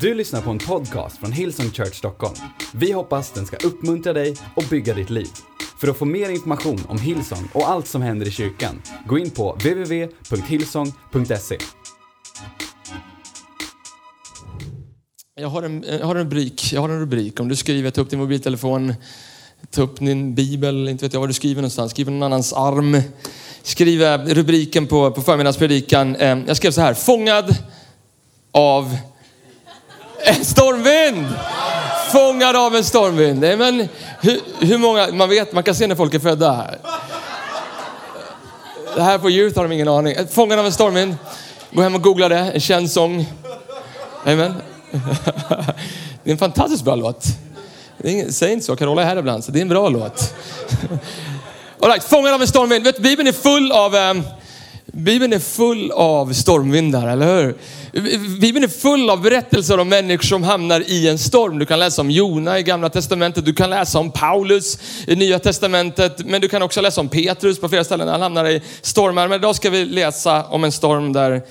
Du lyssnar på en podcast från Hillsong Church Stockholm. Vi hoppas den ska uppmuntra dig och bygga ditt liv. För att få mer information om Hillsong och allt som händer i kyrkan, gå in på www.hillsong.se. Jag har, en, jag har en rubrik. Jag har en rubrik. Om du skriver, ta upp din mobiltelefon, ta upp din bibel, inte vet jag vad du skriver någonstans. Skriv någon annans arm. Skriv eh, rubriken på, på förmiddagspredikan. Eh, jag skrev så här. Fångad av en stormvind. Fångad av en stormvind. Nej, men hur, hur många, man vet, man kan se när folk är födda här. Det här på Youth har de ingen aning. Fångad av en stormvind. Gå hem och googla det. En känd sång. Amen. Det är en fantastiskt bra låt. Ingen, säg inte så, Carola är här ibland, så det är en bra låt. All right, fångad av en stormvind. Vet, Bibeln är full av eh, Bibeln är full av stormvindar, eller hur? Bibeln är full av berättelser om människor som hamnar i en storm. Du kan läsa om Jona i gamla testamentet, du kan läsa om Paulus i nya testamentet, men du kan också läsa om Petrus på flera ställen. Han hamnar i stormar. Men idag ska vi läsa om en storm där,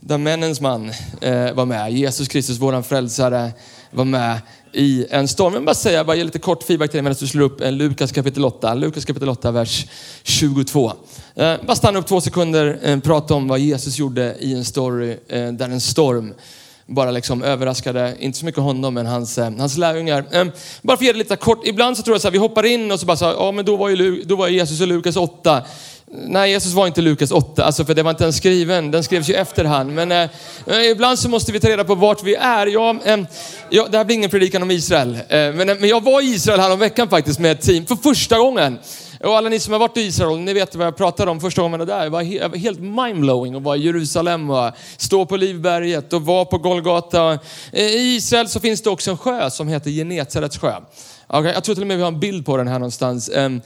där männens man eh, var med. Jesus Kristus, våran frälsare, var med i en storm. Jag vill bara säga, bara ge lite kort feedback till dig medan du slår upp eh, Lukas kapitel 8. Lukas kapitel 8, vers 22. Eh, bara stanna upp två sekunder, eh, prata om vad Jesus gjorde i en story eh, där en storm bara liksom överraskade, inte så mycket honom, men hans, eh, hans lärjungar. Eh, bara för att ge det lite kort, ibland så tror jag så här, vi hoppar in och så bara så här, ja men då var ju Lu- då var Jesus och Lukas 8. Nej, Jesus var inte Lukas 8, alltså för det var inte ens skriven. Den skrevs ju efterhand. Men eh, eh, ibland så måste vi ta reda på vart vi är. Jag, eh, jag, det här blir ingen predikan om Israel. Eh, men, eh, men jag var i Israel här om veckan faktiskt med ett team för första gången. Och alla ni som har varit i Israel, ni vet vad jag pratade om första gången jag var där. Det var, he- var helt mindblowing att vara i Jerusalem och stå på Livberget och vara på Golgata. Eh, I Israel så finns det också en sjö som heter Genesarets sjö. Okay, jag tror till och med vi har en bild på den här någonstans. Ehm,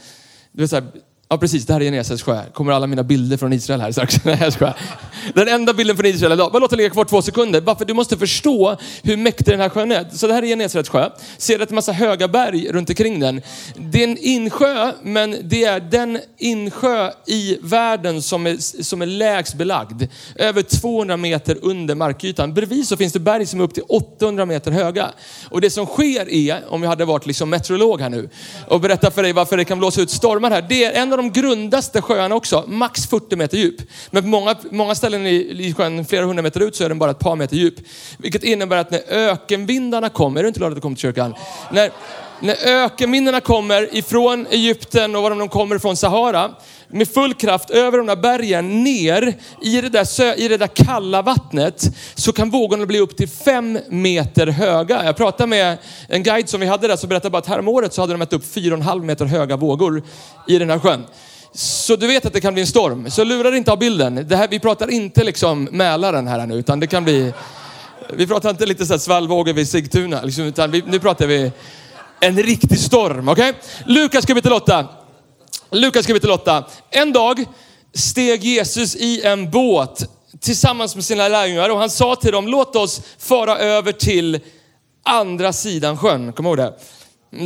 du vet så här, Ja precis, det här är Genesarets sjö. Kommer alla mina bilder från Israel här strax. Nej, jag skojar. Den enda bilden från Israel idag. Bara låt den ligga kvar två sekunder. Bara för du måste förstå hur mäktig den här sjön är. Så det här är Genesarets sjö. Ser du är massa höga berg runt omkring den. Det är en insjö, men det är den insjö i världen som är, som är lägst belagd. Över 200 meter under markytan. Bredvid så finns det berg som är upp till 800 meter höga. Och det som sker är, om jag hade varit liksom meteorolog här nu och berättat för dig varför det kan blåsa ut stormar här. Det är en av de grundaste sjöarna också, max 40 meter djup. Men på många, många ställen i, i sjön, flera hundra meter ut, så är den bara ett par meter djup. Vilket innebär att när ökenvindarna kommer, är du inte glad att du kom till kyrkan? När, när ökenminnena kommer ifrån Egypten och var de kommer ifrån Sahara, med full kraft över de där bergen ner i det där, sö, i det där kalla vattnet så kan vågorna bli upp till fem meter höga. Jag pratade med en guide som vi hade där som berättade bara att häromåret så hade de mätt upp fyra och en halv meter höga vågor i den här sjön. Så du vet att det kan bli en storm. Så lura dig inte av bilden. Det här, vi pratar inte liksom Mälaren här nu utan det kan bli, vi pratar inte lite så här svallvågor vid Sigtuna liksom, utan vi, nu pratar vi en riktig storm. Okej? Lukas kapitel 8. Lukas kapitel 8. En dag steg Jesus i en båt tillsammans med sina lärjungar och han sa till dem, låt oss fara över till andra sidan sjön. Kom ihåg det.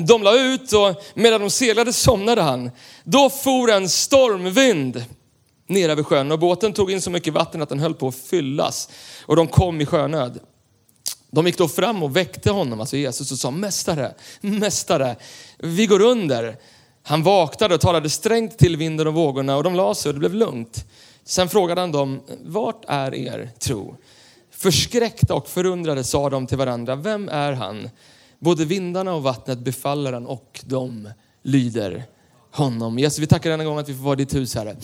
De la ut och medan de seglade somnade han. Då for en stormvind ner över sjön och båten tog in så mycket vatten att den höll på att fyllas. Och de kom i sjönöd. De gick då fram och väckte honom, alltså Jesus, och sa Mästare, Mästare, vi går under. Han vaknade och talade strängt till vinden och vågorna och de la sig och det blev lugnt. Sen frågade han dem, vart är er tro? Förskräckta och förundrade sa de till varandra, vem är han? Både vindarna och vattnet befaller han och de lyder honom. Jesus, vi tackar denna gång att vi får vara i ditt hus, Herre.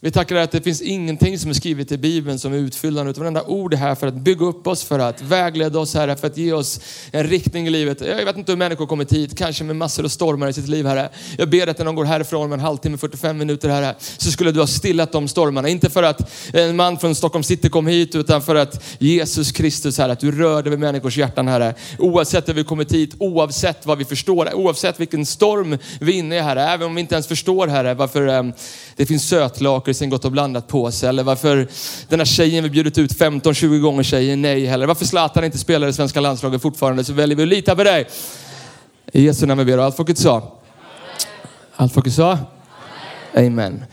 Vi tackar dig att det finns ingenting som är skrivet i Bibeln som är utfyllande, utan varenda ord är här för att bygga upp oss, för att vägleda oss, Herre, för att ge oss en riktning i livet. Jag vet inte hur människor kommit hit, kanske med massor av stormar i sitt liv, Herre. Jag ber att när de går härifrån med en halvtimme, 45 minuter, Herre, så skulle du ha stillat de stormarna. Inte för att en man från Stockholm city kom hit, utan för att Jesus Kristus, Herre, att du rörde vid människors hjärtan, Herre. Oavsett hur vi kommit hit, oavsett vad vi förstår, oavsett vilken storm vi är inne i, Herre. Även om vi inte ens förstår, Herre, varför ehm, det finns sötlakrits sen gått och blandat på sig. Eller varför den här tjejen vi bjudit ut 15-20 gånger säger nej heller. Varför Zlatan inte spelar i svenska landslaget fortfarande så väljer vi att lita på dig. I Jesu namn vi ber och allt folket sa. Allt folket sa. Amen.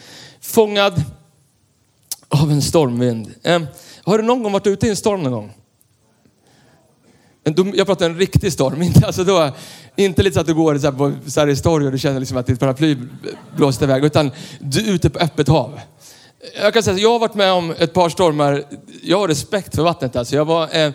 Fångad av en stormvind. Eh, har du någon gång varit ute i en storm någon gång? Jag pratar en riktig storm, inte, alltså då, inte lite så att du går så här på Sveriges torg och du känner liksom att ditt paraply blåste iväg, utan du är ute på öppet hav. Jag kan säga att jag har varit med om ett par stormar. Jag har respekt för vattnet. Alltså. Jag var, eh,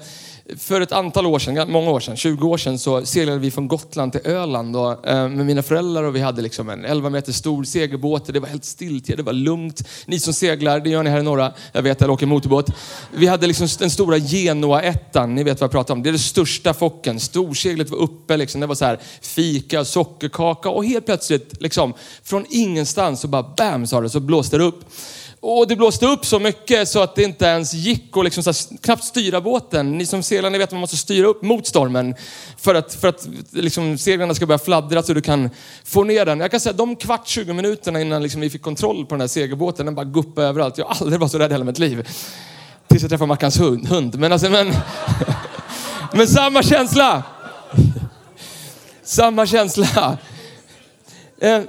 för ett antal år sedan, många år sedan, 20 år sedan, så seglade vi från Gotland till Öland och, eh, med mina föräldrar och vi hade liksom en 11 meter stor segelbåt. Det var helt stiltje, det var lugnt. Ni som seglar, det gör ni här i norra, jag vet, jag åker motorbåt. Vi hade liksom den stora Genoa-ettan, ni vet vad jag pratar om. Det är den största focken. Storseglet var uppe, liksom. det var så här fika, sockerkaka och helt plötsligt, liksom, från ingenstans så bara bam sa det, så blåste det upp. Och det blåste upp så mycket så att det inte ens gick att liksom så här, knappt styra båten. Ni som seglar, ni vet att man måste styra upp mot stormen för att, för att liksom, seglarna ska börja fladdra så du kan få ner den. Jag kan säga att de kvart, 20 minuterna innan liksom, vi fick kontroll på den här segelbåten, den bara guppade överallt. Jag har aldrig varit så rädd i hela mitt liv. Tills jag träffade Mackans hund. Men, alltså, men, men samma känsla. Samma känsla. Eh,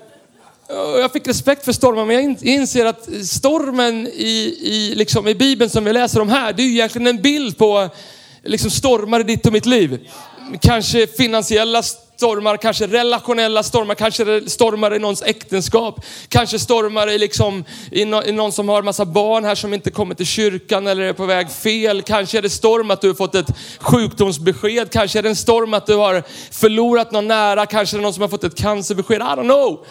jag fick respekt för stormen, men jag inser att stormen i, i, liksom i Bibeln som vi läser om här, det är ju egentligen en bild på liksom stormar i ditt och mitt liv. Kanske finansiella stormar, kanske relationella stormar, kanske stormar i någons äktenskap. Kanske stormar i, liksom, i, no, i någon som har massa barn här som inte kommer till kyrkan eller är på väg fel. Kanske är det storm att du har fått ett sjukdomsbesked. Kanske är det en storm att du har förlorat någon nära. Kanske är det någon som har fått ett cancerbesked. I don't know.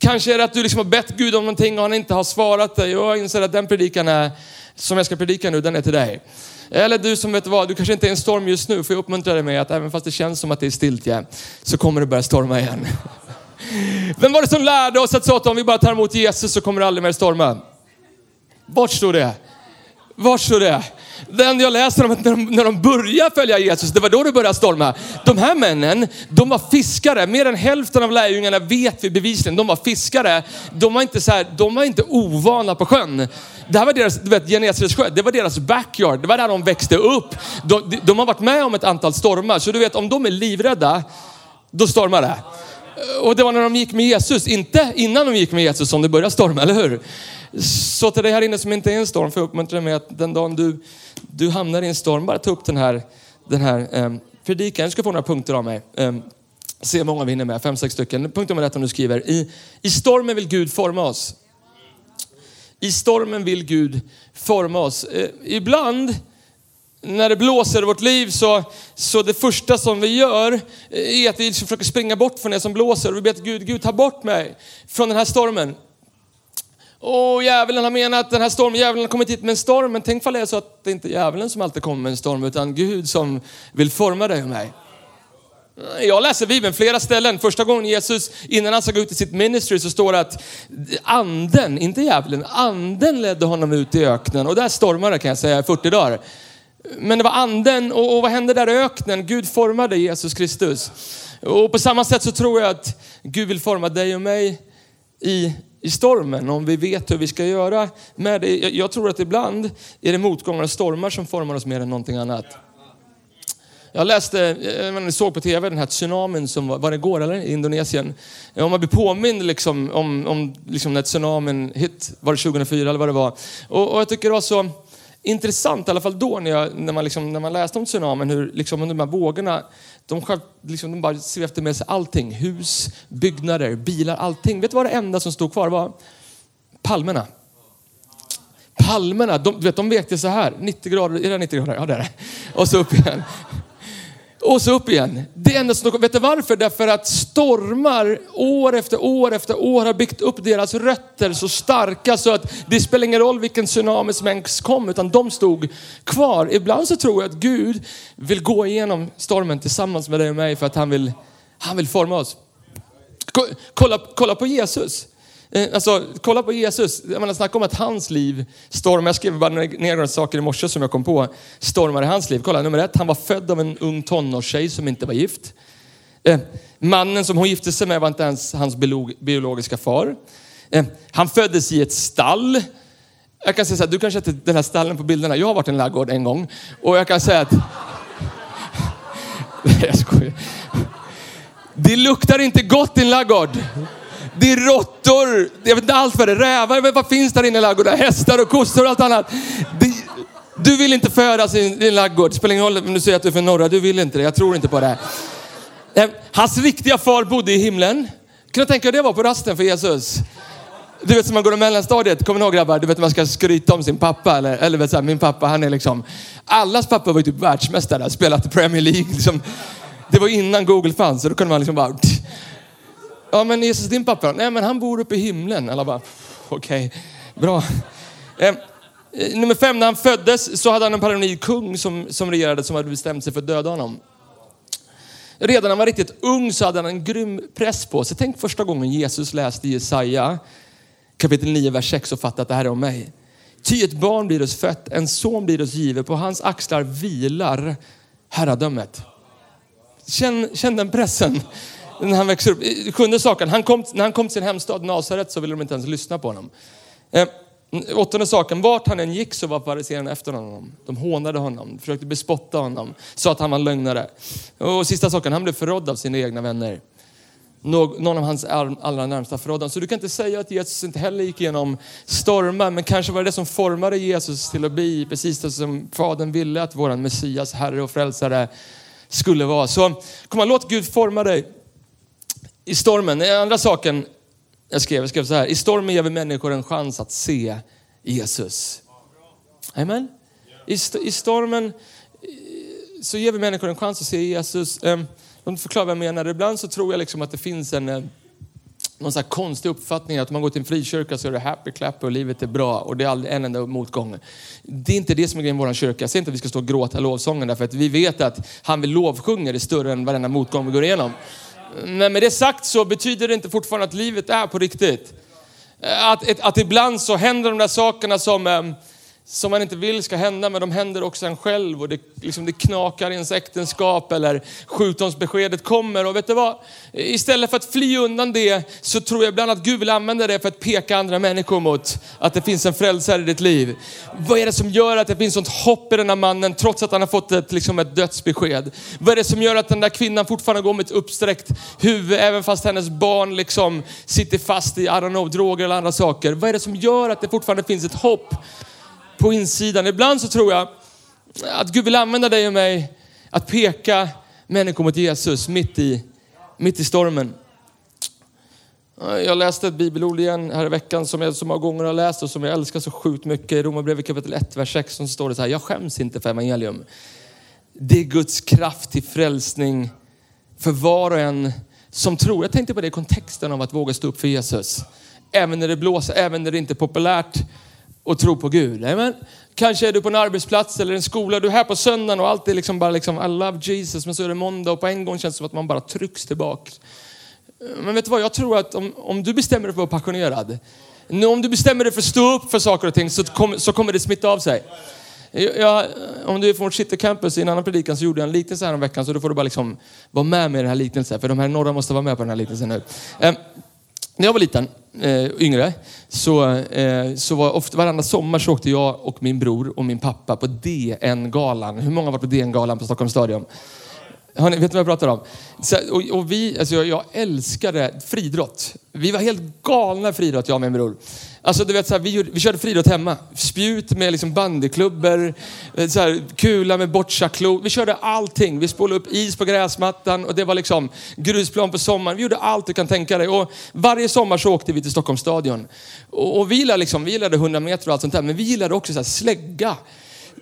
Kanske är det att du liksom har bett Gud om någonting och han inte har svarat dig. Och jag inser att den predikan är, som jag ska predika nu, den är till dig. Eller du som vet vad, du kanske inte är i en storm just nu, får jag uppmuntra dig med att även fast det känns som att det är stiltje, så kommer det börja storma igen. Vem var det som lärde oss att så att om vi bara tar emot Jesus så kommer det aldrig mer storma? Vart står det? Vart står det? Den jag läser om att när de, när de börjar följa Jesus, det var då det började storma. De här männen, de var fiskare. Mer än hälften av lärjungarna vet vi bevisligen, de var fiskare. De var inte, så här, de var inte ovana på sjön. Det här var deras, du vet, Genesarets sjö, det var deras backyard. Det var där de växte upp. De, de, de har varit med om ett antal stormar, så du vet om de är livrädda, då stormar det. Och det var när de gick med Jesus, inte innan de gick med Jesus som det började storma, eller hur? Så till dig här inne som inte är i en storm, får jag uppmuntra dig med att den dagen du, du hamnar i en storm, bara ta upp den här, den här um, predikan. Du ska få några punkter av mig. Um, se hur många vi hinner med, fem, sex stycken. Punkt nummer ett om du skriver. I, I stormen vill Gud forma oss. I stormen vill Gud forma oss. Eh, ibland när det blåser i vårt liv så, så det första som vi gör eh, är att vi försöker springa bort från det som blåser. Och vi ber att Gud, Gud ta bort mig från den här stormen. Åh, djävulen har menat den här stormen, djävulen har kommit hit med en storm. Men tänk fall det är så att det inte är djävulen som alltid kommer med en storm, utan Gud som vill forma dig och mig. Jag läser Bibeln flera ställen. Första gången Jesus, innan han ska gå ut i sitt ministry, så står det att anden, inte djävulen, anden ledde honom ut i öknen. Och där stormade det kan jag säga, 40 dagar. Men det var anden och, och vad hände där i öknen? Gud formade Jesus Kristus. Och på samma sätt så tror jag att Gud vill forma dig och mig i i stormen, om vi vet hur vi ska göra med det. Jag tror att ibland är det motgångar och stormar som formar oss mer än någonting annat. Jag läste, jag såg på tv den här tsunamin som var, var det igår eller? I Indonesien. Om man blir påmind liksom, om, om liksom när tsunamin hit, var det 2004 eller vad det var. Och, och jag tycker det var så intressant, i alla fall då när, jag, när, man, liksom, när man läste om tsunamin, hur liksom, de här vågorna de, liksom, de bara svepte med sig allting. Hus, byggnader, bilar, allting. Vet du vad det enda som stod kvar var? Palmerna. Palmerna, de, vet, de vekte så här. 90 grader, är det 90 grader? Ja det är det. Och så upp igen. Och så upp igen. Det enda som, vet du varför? Därför att stormar år efter år efter år har byggt upp deras rötter så starka så att det spelar ingen roll vilken tsunami som ens kom utan de stod kvar. Ibland så tror jag att Gud vill gå igenom stormen tillsammans med dig och mig för att han vill, han vill forma oss. Kolla, kolla på Jesus. Eh, alltså, kolla på Jesus. Jag menar, snacka om att hans liv stormar. Jag skrev bara ner några saker i morse som jag kom på. Stormar i hans liv. Kolla, nummer ett. Han var född av en ung tonårstjej som inte var gift. Eh, mannen som hon gifte sig med var inte ens hans biologiska far. Eh, han föddes i ett stall. Jag kan säga så här, du kanske inte den här stallen på bilderna. Jag har varit i en laggård en gång och jag kan säga att... jag skojar. Det luktar inte gott i en laggård. Det är råttor, jag vet inte allt vad det är, rävar, vad finns där inne i ladugården? Hästar och kossor och allt annat. Det, Du vill inte födas i din laggård. Spelar ingen roll om du säger att du är från norra. Du vill inte det. Jag tror inte på det. Här. hans riktiga far bodde i himlen. Kan du tänka dig det var på rasten för Jesus? Du vet som man går i mellanstadiet, kommer ni ihåg grabbar? Du vet man ska skryta om sin pappa. Eller, eller vet, så här, min pappa han är liksom, allas pappa var ju typ världsmästare, spelat i Premier League. Liksom. Det var innan Google fanns, så då kunde man liksom bara... Ja men Jesus, din pappa Nej men han bor uppe i himlen. Alla bara, okej, okay, bra. Ehm, eh, nummer fem, när han föddes så hade han en paranoid kung som, som regerade som hade bestämt sig för att döda honom. Redan när han var riktigt ung så hade han en grym press på sig. Tänk första gången Jesus läste Jesaja kapitel 9, vers 6 och fattade att det här är om mig. Ty ett barn blir oss fött, en son blir oss givet, på hans axlar vilar herradömet. Känn, känn den pressen när han växer upp. Sjunde saken, han kom, när han kom till sin hemstad Nasaret så ville de inte ens lyssna på honom. Eh, åttonde saken, vart han än gick så var fariséerna efter honom. De hånade honom, försökte bespotta honom, sa att han var lögnare. Och sista saken, han blev förrådd av sina egna vänner någon av hans allra närmsta förrådan. Så du kan inte säga att Jesus inte heller gick igenom stormar, men kanske var det det som formade Jesus till att bli precis det som Fadern ville att våran Messias, Herre och Frälsare skulle vara. Så kom on, låt Gud forma dig i stormen. Den andra saken jag skrev, jag skrev så här, i stormen ger vi människor en chans att se Jesus. Amen. I, I stormen eh, så ger vi människor en chans att se Jesus. Ehm, de förklarar vad jag menar. Ibland så tror jag liksom att det finns en eh, någon sån konstig uppfattning att om man går till en frikyrka så är det happy clap och livet är bra och det är aldrig en enda motgång. Det är inte det som är grejen i vår kyrka. Jag säger inte att vi ska stå och gråta lovsången därför att vi vet att han vi lovsjunger är större än varenda motgång vi går igenom. Men med det sagt så betyder det inte fortfarande att livet är på riktigt. Eh, att, att, ibland så händer de där sakerna som ehm, som man inte vill ska hända, men de händer också en själv och det, liksom det knakar i ens äktenskap eller sjukdomsbeskedet kommer. Och vet du vad? Istället för att fly undan det så tror jag ibland att Gud vill använda det för att peka andra människor mot att det finns en frälsare i ditt liv. Vad är det som gör att det finns sånt hopp i den här mannen trots att han har fått ett, liksom ett dödsbesked? Vad är det som gör att den där kvinnan fortfarande går med ett uppsträckt huvud även fast hennes barn liksom sitter fast i, I don't know, droger eller andra saker? Vad är det som gör att det fortfarande finns ett hopp? På insidan. Ibland så tror jag att Gud vill använda dig och mig att peka människor mot Jesus mitt i, mitt i stormen. Jag läste ett bibelord igen här i veckan som jag så många gånger har läst och som jag älskar så sjukt mycket. I Romarbrevet kapitel 1, vers 6 så står det så här. Jag skäms inte för evangelium. Det är Guds kraft till frälsning för var och en som tror. Jag tänkte på det i kontexten av att våga stå upp för Jesus. Även när det blåser, även när det inte är populärt och tro på Gud. Amen. Kanske är du på en arbetsplats eller en skola, du är här på söndagen och allt är liksom bara liksom, I love Jesus, men så är det måndag och på en gång känns det som att man bara trycks tillbaka. Men vet du vad, jag tror att om, om du bestämmer dig för att vara passionerad, om du bestämmer dig för att stå upp för saker och ting så, kom, så kommer det smitta av sig. Jag, om du är från vårt City Campus i en annan predikan så gjorde jag en liknelse här om veckan så då får du bara liksom vara med med den här liknelsen. För de här norra måste vara med på den här liknelsen nu. Ehm, när jag var liten, eh, yngre, så, eh, så var ofta, varandra sommar så åkte jag och min bror och min pappa på DN-galan. Hur många har varit på DN-galan på Stockholms stadion? Har ni, vet ni vad jag pratar om? Så, och, och, vi, alltså jag, jag älskade friidrott. Vi var helt galna i friidrott, jag och min bror. Alltså du vet, så här, vi, vi körde friidrott hemma. Spjut med liksom bandyklubbor, eh, så här, kula med bocciaklo. Vi körde allting. Vi spolade upp is på gräsmattan och det var liksom grusplan på sommaren. Vi gjorde allt du kan tänka dig. Och varje sommar så åkte vi till Stockholms stadion. Och, och vi, gillade liksom, vi gillade 100 meter och allt sånt där, men vi gillade också så här, slägga.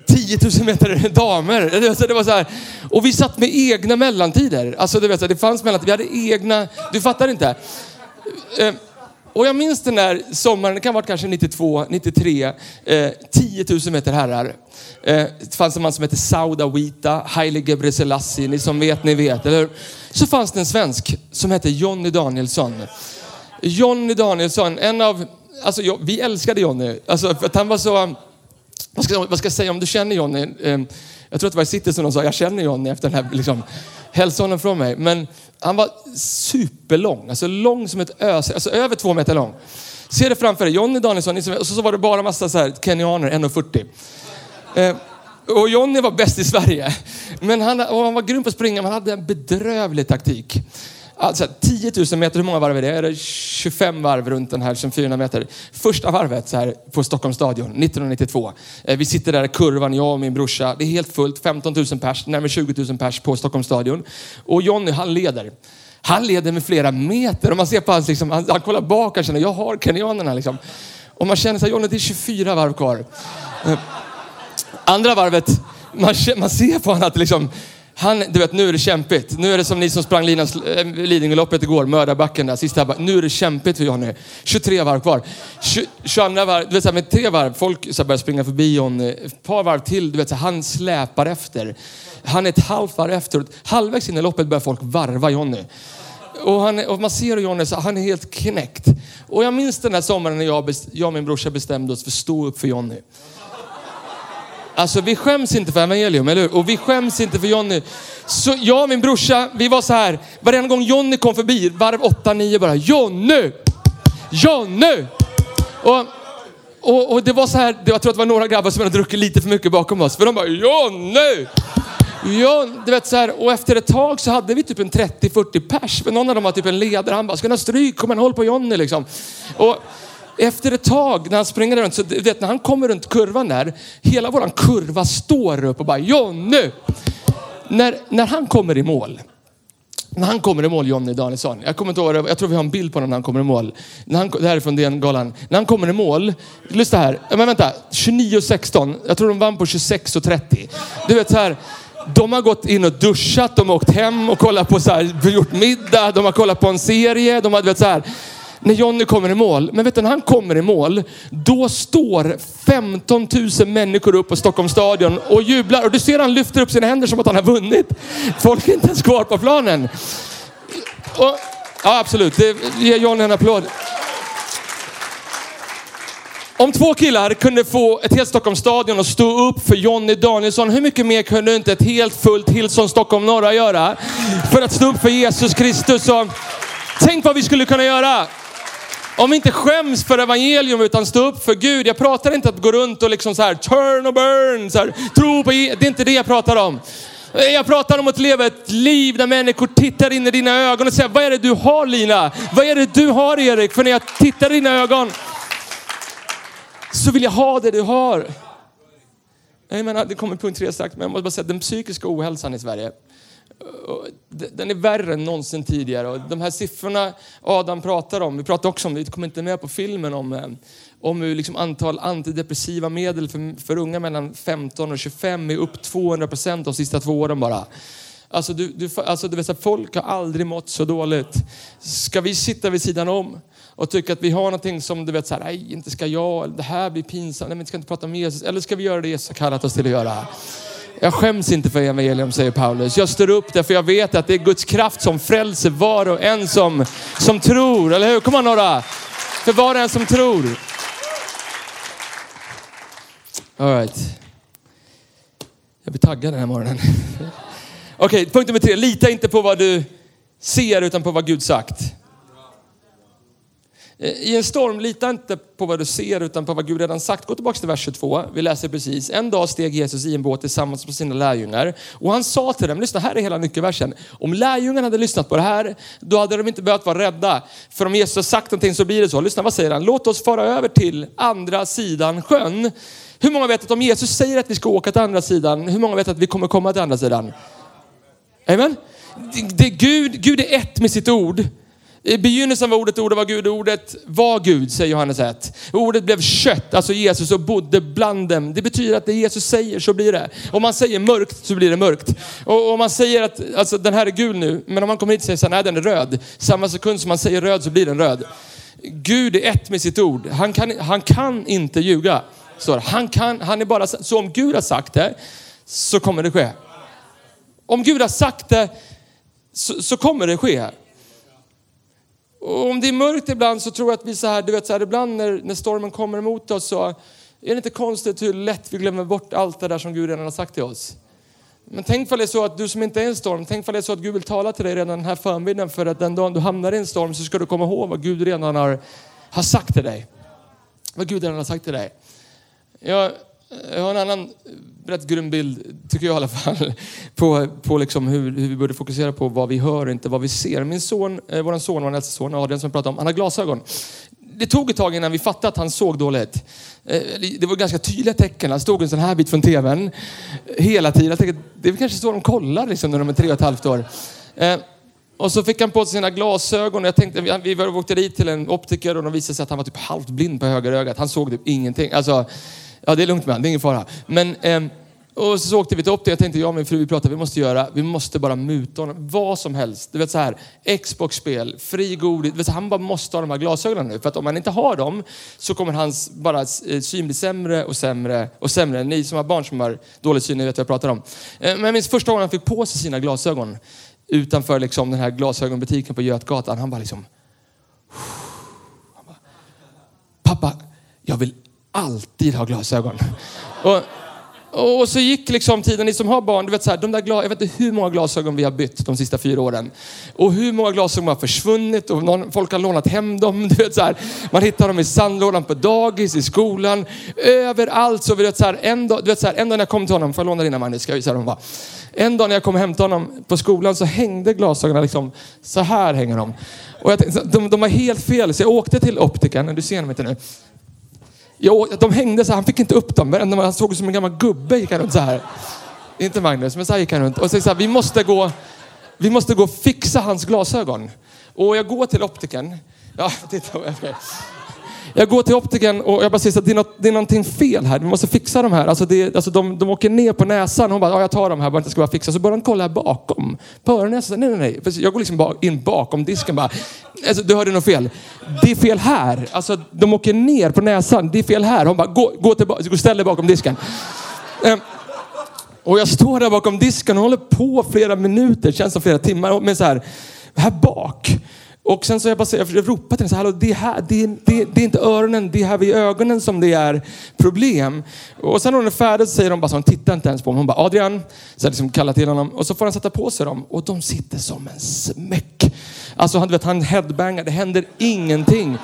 10 000 meter damer. Det var så här. Och vi satt med egna mellantider. Alltså, du vet, det fanns mellantider. Vi hade egna... Du fattar inte. Eh, och jag minns den där sommaren, det kan ha varit kanske 92, 93, eh, 10 000 meter herrar. Eh, det fanns en man som hette Sauda Wita, Haile Gebrselassie, ni som vet, ni vet, eller Så fanns det en svensk som hette Jonny Danielsson. Jonny Danielsson, en av, alltså vi älskade Jonny, alltså för att han var så, vad ska, vad ska jag säga om du känner Jonny? Eh, jag tror att det var i City som de sa, jag känner Johnny efter den här, liksom, hälsa honom från mig. Men han var superlång, alltså lång som ett ös, alltså över två meter lång. Se det framför dig, Jonny Danielsson, och så var det bara massa så här kenyaner, 1,40. Eh, och Jonny var bäst i Sverige. Men han, och han var grym på att springa, men han hade en bedrövlig taktik. Alltså 10 000 meter, hur många varv är det? Är det 25 varv runt den här, 400 meter? Första varvet så här på Stockholms stadion 1992. Eh, vi sitter där i kurvan, jag och min brorsa. Det är helt fullt, 15 000 pers, närmare 20 000 pers på Stockholms stadion. Och Jonny, han leder. Han leder med flera meter och man ser på hans, liksom, han, han kollar bak och känner, jag har kenyanerna liksom. Och man känner så här, Jonny det är 24 varv kvar. Eh, andra varvet, man, man ser på honom att liksom, han, du vet, nu är det kämpigt. Nu är det som ni som sprang Linas, äh, Lidingöloppet igår, mördarbacken där, sista varv. Nu är det kämpigt för Johnny. 23 varv kvar. 20, 22 varv, du vet så här, med tre varv, folk så här, börjar springa förbi Johnny. Eh, ett par varv till, du vet så här, han släpar efter. Han är ett halvt varv efter. Halvvägs in i loppet börjar folk varva Johnny. Och, han, och man ser Johnny, så han är helt knäckt. Och jag minns den där sommaren när jag, best- jag och min brorsa bestämde oss för att stå upp för Johnny. Alltså vi skäms inte för evangelium, eller hur? Och vi skäms inte för Jonny. Så jag och min brorsa, vi var så här. Varenda gång Jonny kom förbi, varv 8-9 bara. Jonny! Jonny! Och, och, och det var så här, jag tror att det var några grabbar som hade druckit lite för mycket bakom oss. För de bara Jonny! Ja, du vet så här, och efter ett tag så hade vi typ en 30-40 pers. För någon av dem var typ en ledare. Han bara, ska ni ha stryk? Kom igen, håll på Jonny liksom. Och efter ett tag när han springer runt, så du vet när han kommer runt kurvan där, hela våran kurva står upp och bara Jonny! När, när han kommer i mål, när han kommer i mål, Jonny Danielsson. Jag kommer inte ihåg, det, jag tror vi har en bild på honom när han kommer i mål. När han, det här är från DN-galan. När han kommer i mål, lyssna här. Men vänta, 29-16. Jag tror de vann på 26-30. Du vet så här. De har gått in och duschat, de har åkt hem och kollat på så här, gjort middag, de har kollat på en serie. De har, du vet så här. När Jonny kommer i mål, men vet du när han kommer i mål, då står 15 000 människor upp på Stockholms stadion och jublar. Och du ser han lyfter upp sina händer som att han har vunnit. Folk är inte ens kvar på planen. Och, ja, absolut. Det, ge Johnny en applåd. Om två killar kunde få ett helt Stockholms stadion att stå upp för Jonny Danielsson, hur mycket mer kunde inte ett helt fullt Hillsong Stockholm Norra göra? För att stå upp för Jesus Kristus. Och tänk vad vi skulle kunna göra om vi inte skäms för evangelium utan stå upp för Gud. Jag pratar inte att gå runt och liksom så här turn och burn, så här, tro på Jesus. Det är inte det jag pratar om. Jag pratar om att leva ett liv där människor tittar in i dina ögon och säger, vad är det du har Lina? Vad är det du har Erik? För när jag tittar i dina ögon så vill jag ha det du har. Jag menar, det kommer punkt tre strax, men jag måste bara säga den psykiska ohälsan i Sverige. Den är värre än någonsin tidigare. Och de här siffrorna Adam pratar om, vi pratar också om, vi kommer inte med på filmen, om, eh, om hur liksom antal antidepressiva medel för, för unga mellan 15 och 25 är upp 200 procent de sista två åren bara. Alltså, du, du, alltså det vill säga, folk har aldrig mått så dåligt. Ska vi sitta vid sidan om och tycka att vi har någonting som du vet så här, nej inte ska jag, det här blir pinsamt, nej men ska inte prata med Jesus. Eller ska vi göra det Jesus har kallat oss till att göra? Jag skäms inte för evangelium, säger Paulus. Jag står upp därför jag vet att det är Guds kraft som frälser var och en som, som tror. Eller hur? Kom on några! För var och en som tror. All right. Jag blir taggad den här morgonen. Okej, punkt nummer tre. Lita inte på vad du ser utan på vad Gud sagt. Eh, I en storm, lita inte på vad du ser utan på vad Gud redan sagt. Gå tillbaka till vers 22. Vi läser precis. En dag steg Jesus i en båt tillsammans med sina lärjungar. Och han sa till dem, lyssna här är hela nyckelversen. Om lärjungarna hade lyssnat på det här, då hade de inte behövt vara rädda. För om Jesus har sagt någonting så blir det så. Lyssna, vad säger han? Låt oss fara över till andra sidan sjön. Hur många vet att om Jesus säger att vi ska åka till andra sidan, hur många vet att vi kommer komma till andra sidan? Amen. Det, det, Gud, Gud är ett med sitt ord. I begynnelsen var ordet, ordet var Gud, ordet var Gud, säger Johannes 1. Ordet blev kött, alltså Jesus, och bodde bland dem. Det betyder att det Jesus säger så blir det. Om man säger mörkt så blir det mörkt. Och om man säger att alltså, den här är gul nu, men om man kommer hit och säger så här, nej den är röd. Samma sekund som man säger röd så blir den röd. Gud är ett med sitt ord. Han kan, han kan inte ljuga. Så han, kan, han är bara, så om Gud har sagt det så kommer det ske. Om Gud har sagt det så, så kommer det ske. Och om det är mörkt ibland så tror jag att vi så här, du vet så här, ibland när, när stormen kommer emot oss så är det inte konstigt hur lätt vi glömmer bort allt det där som Gud redan har sagt till oss. Men tänk för det är så att du som inte är i en storm, tänk för det är så att Gud vill tala till dig redan den här förmiddagen för att den dagen du hamnar i en storm så ska du komma ihåg vad Gud redan har, har sagt till dig. Vad Gud redan har sagt till dig. Jag Jag har en annan rätt grym bild, tycker jag i alla fall, på, på liksom hur, hur vi borde fokusera på vad vi hör och inte vad vi ser. Min son, eh, vår son, vår äldste son Adrian som jag pratade om, han har glasögon. Det tog ett tag innan vi fattade att han såg dåligt. Eh, Det var ganska tydliga tecken. Han stod en sån här bit från tvn eh, hela tiden. Jag tänkte, det är kanske så de kollar liksom, när de är tre och ett halvt år. Eh, och så fick han på sig sina glasögon. Jag tänkte, vi- åkte dit till en optiker och de visade sig att han var typ halvt blind på höger ögat. Han såg typ ingenting. Alltså, ja det är lugnt med honom, det är ingen fara. Men, eh, och så åkte vi till opti, Jag tänkte, jag och min fru, vi pratade, vi måste göra, vi måste bara muta honom. Vad som helst. Du vet så här, Xbox-spel, fri godis. Du vet, han bara måste ha de här glasögonen nu. För att om han inte har dem så kommer hans bara eh, syn bli sämre och sämre och sämre. Ni som har barn som har dålig syn, ni vet vad jag pratar om. Eh, Men jag minns första gången han fick på sig sina glasögon utanför liksom den här glasögonbutiken på Götgatan. Han bara liksom... Han bara, Pappa, jag vill alltid ha glasögon. Och, och så gick liksom tiden, ni som har barn, du vet så här, de där jag vet inte hur många glasögon vi har bytt de sista fyra åren. Och hur många glasögon har försvunnit och någon, folk har lånat hem dem. Du vet så här, man hittar dem i sandlådan på dagis, i skolan, överallt. Så vi vet så här, en, dag, du vet så här, en dag när jag kom till honom, får jag låna dina Magnus? Ska jag visa dem va? En dag när jag kom och hämtade honom på skolan så hängde glasögonen liksom, så här hänger de. Och jag tänkte, de, de var helt fel, så jag åkte till optikern, du ser dem inte nu. Jo, de hängde så här, han fick inte upp dem. Men han såg ut som en gammal gubbe gick han runt så här. Inte Magnus, men så här gick han runt. Och så sa vi måste gå, vi måste gå och fixa hans glasögon. Och jag går till optiken. Ja, titta. okej. Jag går till optiken och jag bara säger att det är, något, det är någonting fel här. Vi måste fixa de här. Alltså det, alltså de, de åker ner på näsan. Hon bara, ja jag tar de här bara inte ska bara fixa. Så börjar hon kolla här bakom. På öronnäsan. Nej nej nej. För Jag går liksom in bakom disken bara. Alltså, du hörde något fel. Det är fel här. Alltså de åker ner på näsan. Det är fel här. Hon bara, gå, gå tillbaka. Ställ dig bakom disken. Ehm, och jag står där bakom disken och håller på flera minuter, känns som flera timmar, med så här, här bak. Och sen så jag bara säger, jag ropar till henne så här, "Hallå, det, är här det, det, det är inte öronen, det är här vid ögonen som det är problem. Och sen när hon är färdig så säger de bara så, hon tittar inte ens på mig. Hon bara, Adrian, så jag liksom kallar till honom. Och så får han sätta på sig dem och de sitter som en smäck. Alltså han, vet, han headbangar, det händer ingenting.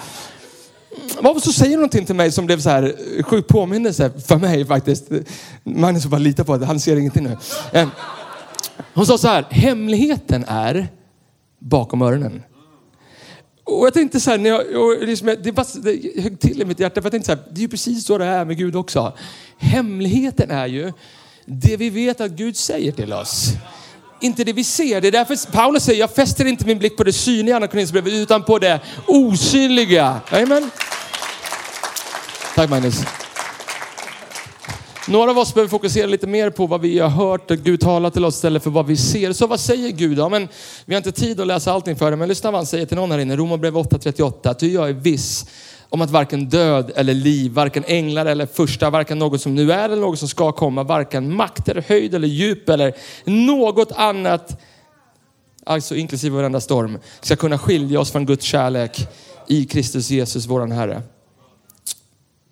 Varför så säger hon någonting till mig som blev så här sjuk påminnelse för mig faktiskt. Magnus får bara lita på det, han ser ingenting nu. Hon sa så här, hemligheten är bakom öronen. Och jag tänkte så här, när jag, och liksom, det, bara, det högg till i mitt hjärta, för jag tänkte så här, det är ju precis så det är med Gud också. Hemligheten är ju det vi vet att Gud säger till oss. Inte det vi ser. Det är därför Paulus säger, jag fäster inte min blick på det synliga, Anna utan på det osynliga. Amen. Tack Magnus. Några av oss behöver fokusera lite mer på vad vi har hört att Gud talar till oss istället för vad vi ser. Så vad säger Gud? Ja, men vi har inte tid att läsa allting för det, men lyssna vad han säger till någon här inne. Romarbrevet 8.38. Att du jag är viss om att varken död eller liv, varken änglar eller första, varken något som nu är eller något som ska komma, varken makt eller höjd eller djup eller något annat, alltså inklusive varenda storm, ska kunna skilja oss från Guds kärlek i Kristus Jesus, våran Herre.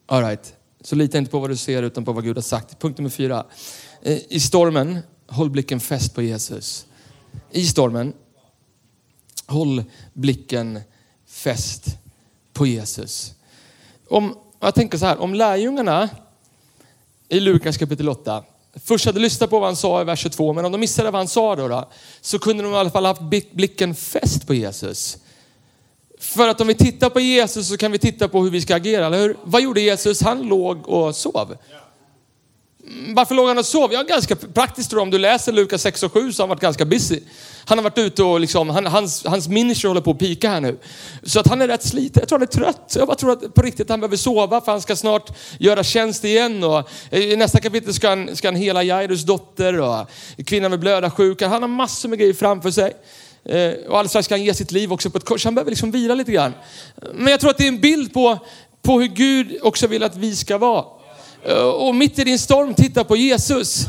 All right. Så lita inte på vad du ser utan på vad Gud har sagt. Punkt nummer fyra. Eh, I stormen, håll blicken fäst på Jesus. I stormen, håll blicken fäst på Jesus. Om, jag tänker så här, om lärjungarna i Lukas kapitel 8 först hade lyssnat på vad han sa i vers 22, men om de missade vad han sa då, då så kunde de i alla fall haft blicken fäst på Jesus. För att om vi tittar på Jesus så kan vi titta på hur vi ska agera, eller hur? Vad gjorde Jesus? Han låg och sov. Mm, varför låg han och sov? Ja, ganska praktiskt tror jag. Om du läser Lukas 6 och 7 så har han varit ganska busy. Han har varit ute och liksom, han, hans, hans ministry håller på att pika här nu. Så att han är rätt sliten. Jag tror han är trött. Jag bara tror att på riktigt att han behöver sova för han ska snart göra tjänst igen. Och eh, I nästa kapitel ska han, ska han hela Jairus dotter och kvinnan med blödarsjuka. Han har massor med grejer framför sig. Eh, Och alldeles strax ska han ge sitt liv också på ett kors. Han behöver liksom vila lite grann. Men jag tror att det är en bild på, på hur Gud också vill att vi ska vara. Eh, och mitt i din storm, titta på Jesus.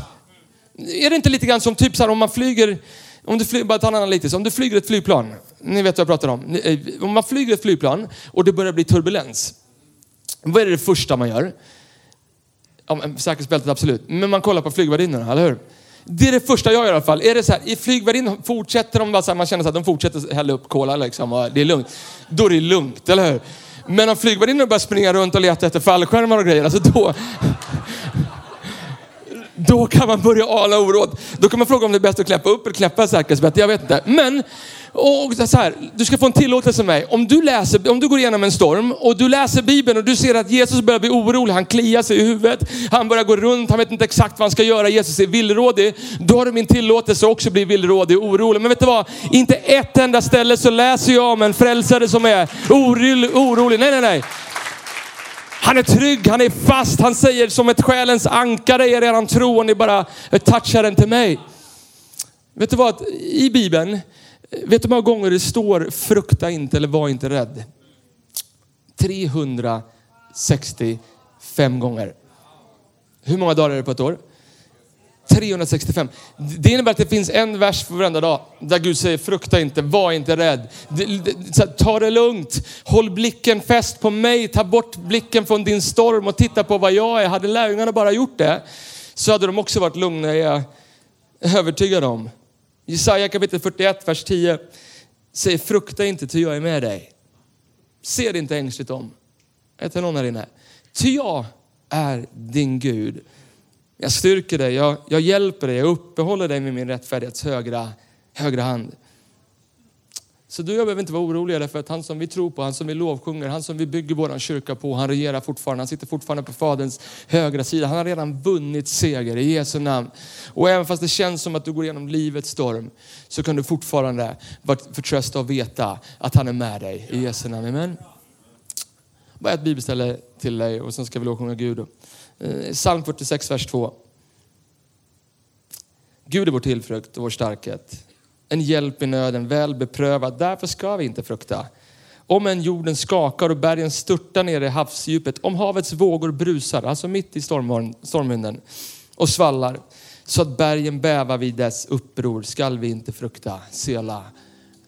Är det inte lite grann som typ så här om man flyger, om du flyger, bara ta en annan lite, om du flyger ett flygplan. Ni vet vad jag pratar om. Eh, om man flyger ett flygplan och det börjar bli turbulens. Vad är det första man gör? Ja, men säkerhetsbältet absolut. Men man kollar på flygvärdinnorna, eller hur? Det är det första jag gör i alla fall. Är det så här, i flygvärdinnan fortsätter de bara så här, man känner så att de fortsätter hälla upp cola liksom och det är lugnt. Då är det lugnt, eller hur? Men om flygvärdinnan börjar springa runt och leta efter fallskärmar och grejer, alltså då... då kan man börja ana oråd. Då kan man fråga om det är bäst att knäppa upp eller knäppa säkerhetsbältet. Jag vet inte. Men och så här, du ska få en tillåtelse av mig. Om du, läser, om du går igenom en storm och du läser Bibeln och du ser att Jesus börjar bli orolig, han kliar sig i huvudet, han börjar gå runt, han vet inte exakt vad han ska göra, Jesus är villrådig. Då har du min tillåtelse att också bli villrådig och orolig. Men vet du vad? Inte ett enda ställe så läser jag om en frälsare som är orolig. orolig. Nej, nej, nej. Han är trygg, han är fast, han säger som ett själens ankare är redan tro och ni bara touchar den till mig. Vet du vad? I Bibeln Vet du hur många gånger det står frukta inte eller var inte rädd? 365 gånger. Hur många dagar är det på ett år? 365. Det innebär att det finns en vers för varenda dag där Gud säger frukta inte, var inte rädd. Ta det lugnt, håll blicken fäst på mig, ta bort blicken från din storm och titta på vad jag är. Hade lärjungarna bara gjort det så hade de också varit lugna, är jag övertygad om. Jesaja kapitel 41, vers 10 säger frukta inte ty jag är med dig. Se det inte ängsligt om. Är någon här inne? Ty jag är din Gud. Jag styrker dig, jag, jag hjälper dig, jag uppehåller dig med min rättfärdighets högra, högra hand. Så du och jag behöver inte vara oroliga därför att han som vi tror på, han som vi lovsjunger, han som vi bygger vår kyrka på, han regerar fortfarande. Han sitter fortfarande på Faderns högra sida. Han har redan vunnit seger i Jesu namn. Och även fast det känns som att du går igenom livets storm så kan du fortfarande vara förtrösta och veta att han är med dig i Jesu namn. Amen. Bara ett bibelställe till dig och sen ska vi lovsjunga Gud. Eh, Psalm 46, vers 2. Gud är vår tillflykt och vår starkhet en hjälp i nöden, väl beprövad. Därför ska vi inte frukta. Om en jorden skakar och bergen störtar ner i havsdjupet, om havets vågor brusar, alltså mitt i stormvinden, och svallar, så att bergen bävar vid dess uppror, skall vi inte frukta. Sela.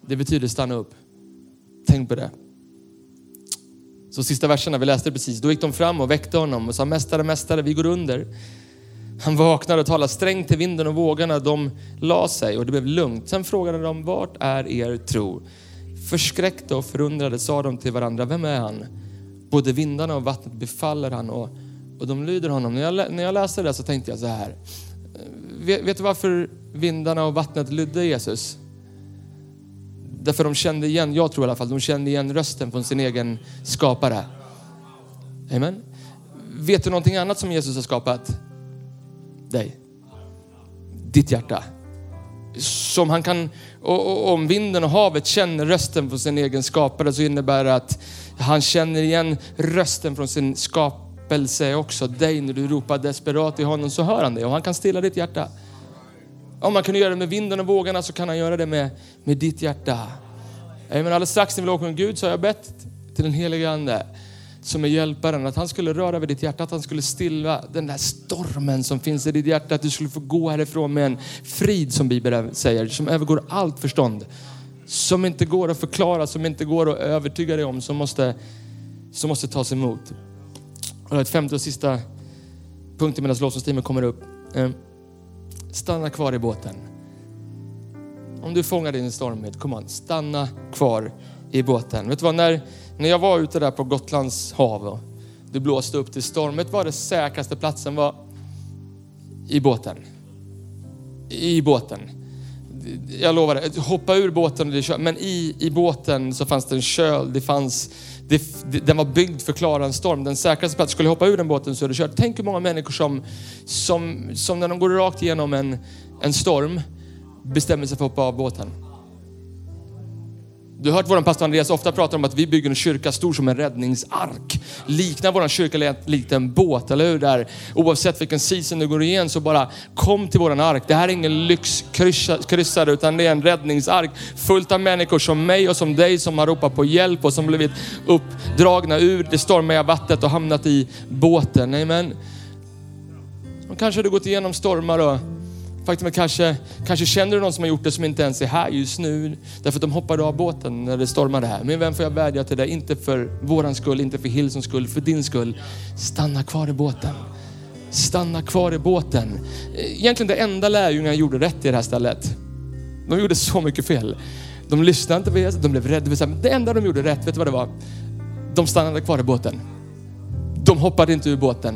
Det betyder stanna upp. Tänk på det. Så sista verserna, vi läste precis, då gick de fram och väckte honom och sa Mästare, Mästare, vi går under. Han vaknade och talade strängt till vinden och vågorna. De la sig och det blev lugnt. Sen frågade de, vart är er tro? Förskräckta och förundrade sa de till varandra, vem är han? Både vindarna och vattnet befaller han och, och de lyder honom. När jag, när jag läste det så tänkte jag så här. Eh, vet, vet du varför vindarna och vattnet lydde Jesus? Därför de kände igen, jag tror i alla fall, de kände igen rösten från sin egen skapare. Amen. Vet du någonting annat som Jesus har skapat? Dig. Ditt hjärta. Som han kan, och, om vinden och havet känner rösten från sin egen skapare så innebär det att han känner igen rösten från sin skapelse också. Dig när du ropar desperat i honom så hör han det och han kan stilla ditt hjärta. Om man kan göra det med vinden och vågorna så kan han göra det med, med ditt hjärta. Men alldeles strax när vi låg med Gud så har jag bett till den helige Ande som är hjälparen. Att han skulle röra vid ditt hjärta, att han skulle stilla den där stormen som finns i ditt hjärta. Att du skulle få gå härifrån med en frid som Bibeln säger, som övergår allt förstånd. Som inte går att förklara, som inte går att övertyga dig om, som måste, som måste tas emot. Och ett femte och sista punkten medan lovsångsteamet kommer upp. Ehm, stanna kvar i båten. Om du fångar din stormhet, kom on, stanna kvar i båten. Vet du vad, när när jag var ute där på Gotlands hav och det blåste upp till stormet var det säkraste platsen var i båten. I båten. Jag lovar det, hoppa ur båten och men i, i båten så fanns det en köl, det fanns, det, den var byggd för att klara en storm. Den säkraste platsen, skulle jag hoppa ur den båten så är det kört. Tänk hur många människor som, som, som när de går rakt igenom en, en storm bestämmer sig för att hoppa av båten. Du har hört vår pastor Andreas ofta prata om att vi bygger en kyrka stor som en räddningsark. Liknar vår kyrka likt en båt, eller hur? Där, oavsett vilken season du går igen så bara kom till våran ark. Det här är ingen lyxkryssare utan det är en räddningsark fullt av människor som mig och som dig som har ropat på hjälp och som blivit uppdragna ur det stormiga vattnet och hamnat i båten. Amen. Och kanske har du gått igenom stormar och Faktum är kanske, kanske känner du någon som har gjort det som inte ens är här just nu. Därför att de hoppade av båten när det stormade här. Min vän får jag vädja till dig, inte för våran skull, inte för Hillsons skull, för din skull. Stanna kvar i båten. Stanna kvar i båten. Egentligen det enda lärjungarna gjorde rätt i det här stället. De gjorde så mycket fel. De lyssnade inte på Jesus, de blev rädda. Det enda de gjorde rätt, vet du vad det var? De stannade kvar i båten. De hoppade inte ur båten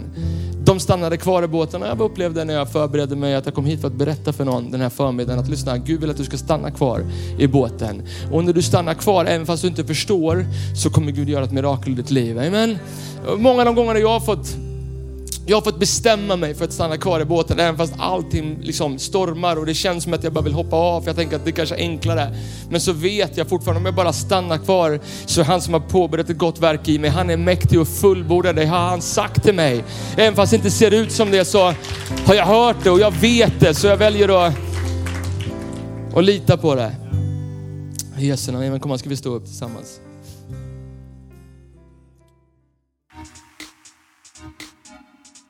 de stannade kvar i båten och jag upplevde när jag förberedde mig att jag kom hit för att berätta för någon den här förmiddagen att lyssna, Gud vill att du ska stanna kvar i båten. Och när du stannar kvar, även fast du inte förstår, så kommer Gud göra ett mirakel i ditt liv. Amen. Många av de gångerna jag har fått jag har fått bestämma mig för att stanna kvar i båten även fast allting liksom stormar och det känns som att jag bara vill hoppa av för jag tänker att det kanske är enklare. Men så vet jag fortfarande om jag bara stannar kvar så är han som har påbörjat ett gott verk i mig, han är mäktig och fullbordar det har han sagt till mig. Även fast det inte ser ut som det så har jag hört det och jag vet det så jag väljer att, att lita på det. I Jesu namn, kom ska vi stå upp tillsammans.